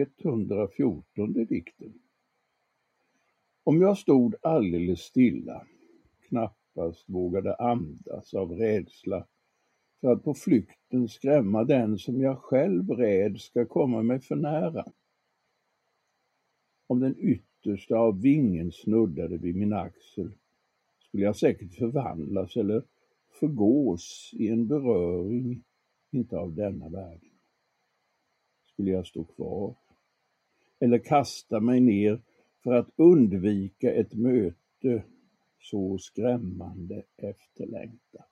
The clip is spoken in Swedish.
114 dikten. Om jag stod alldeles stilla, knappast vågade andas av rädsla för att på flykten skrämma den som jag själv rädd ska komma mig för nära. Om den yttersta av vingen snuddade vid min axel skulle jag säkert förvandlas eller förgås i en beröring inte av denna världen. Skulle jag stå kvar eller kasta mig ner för att undvika ett möte så skrämmande efterlängtat.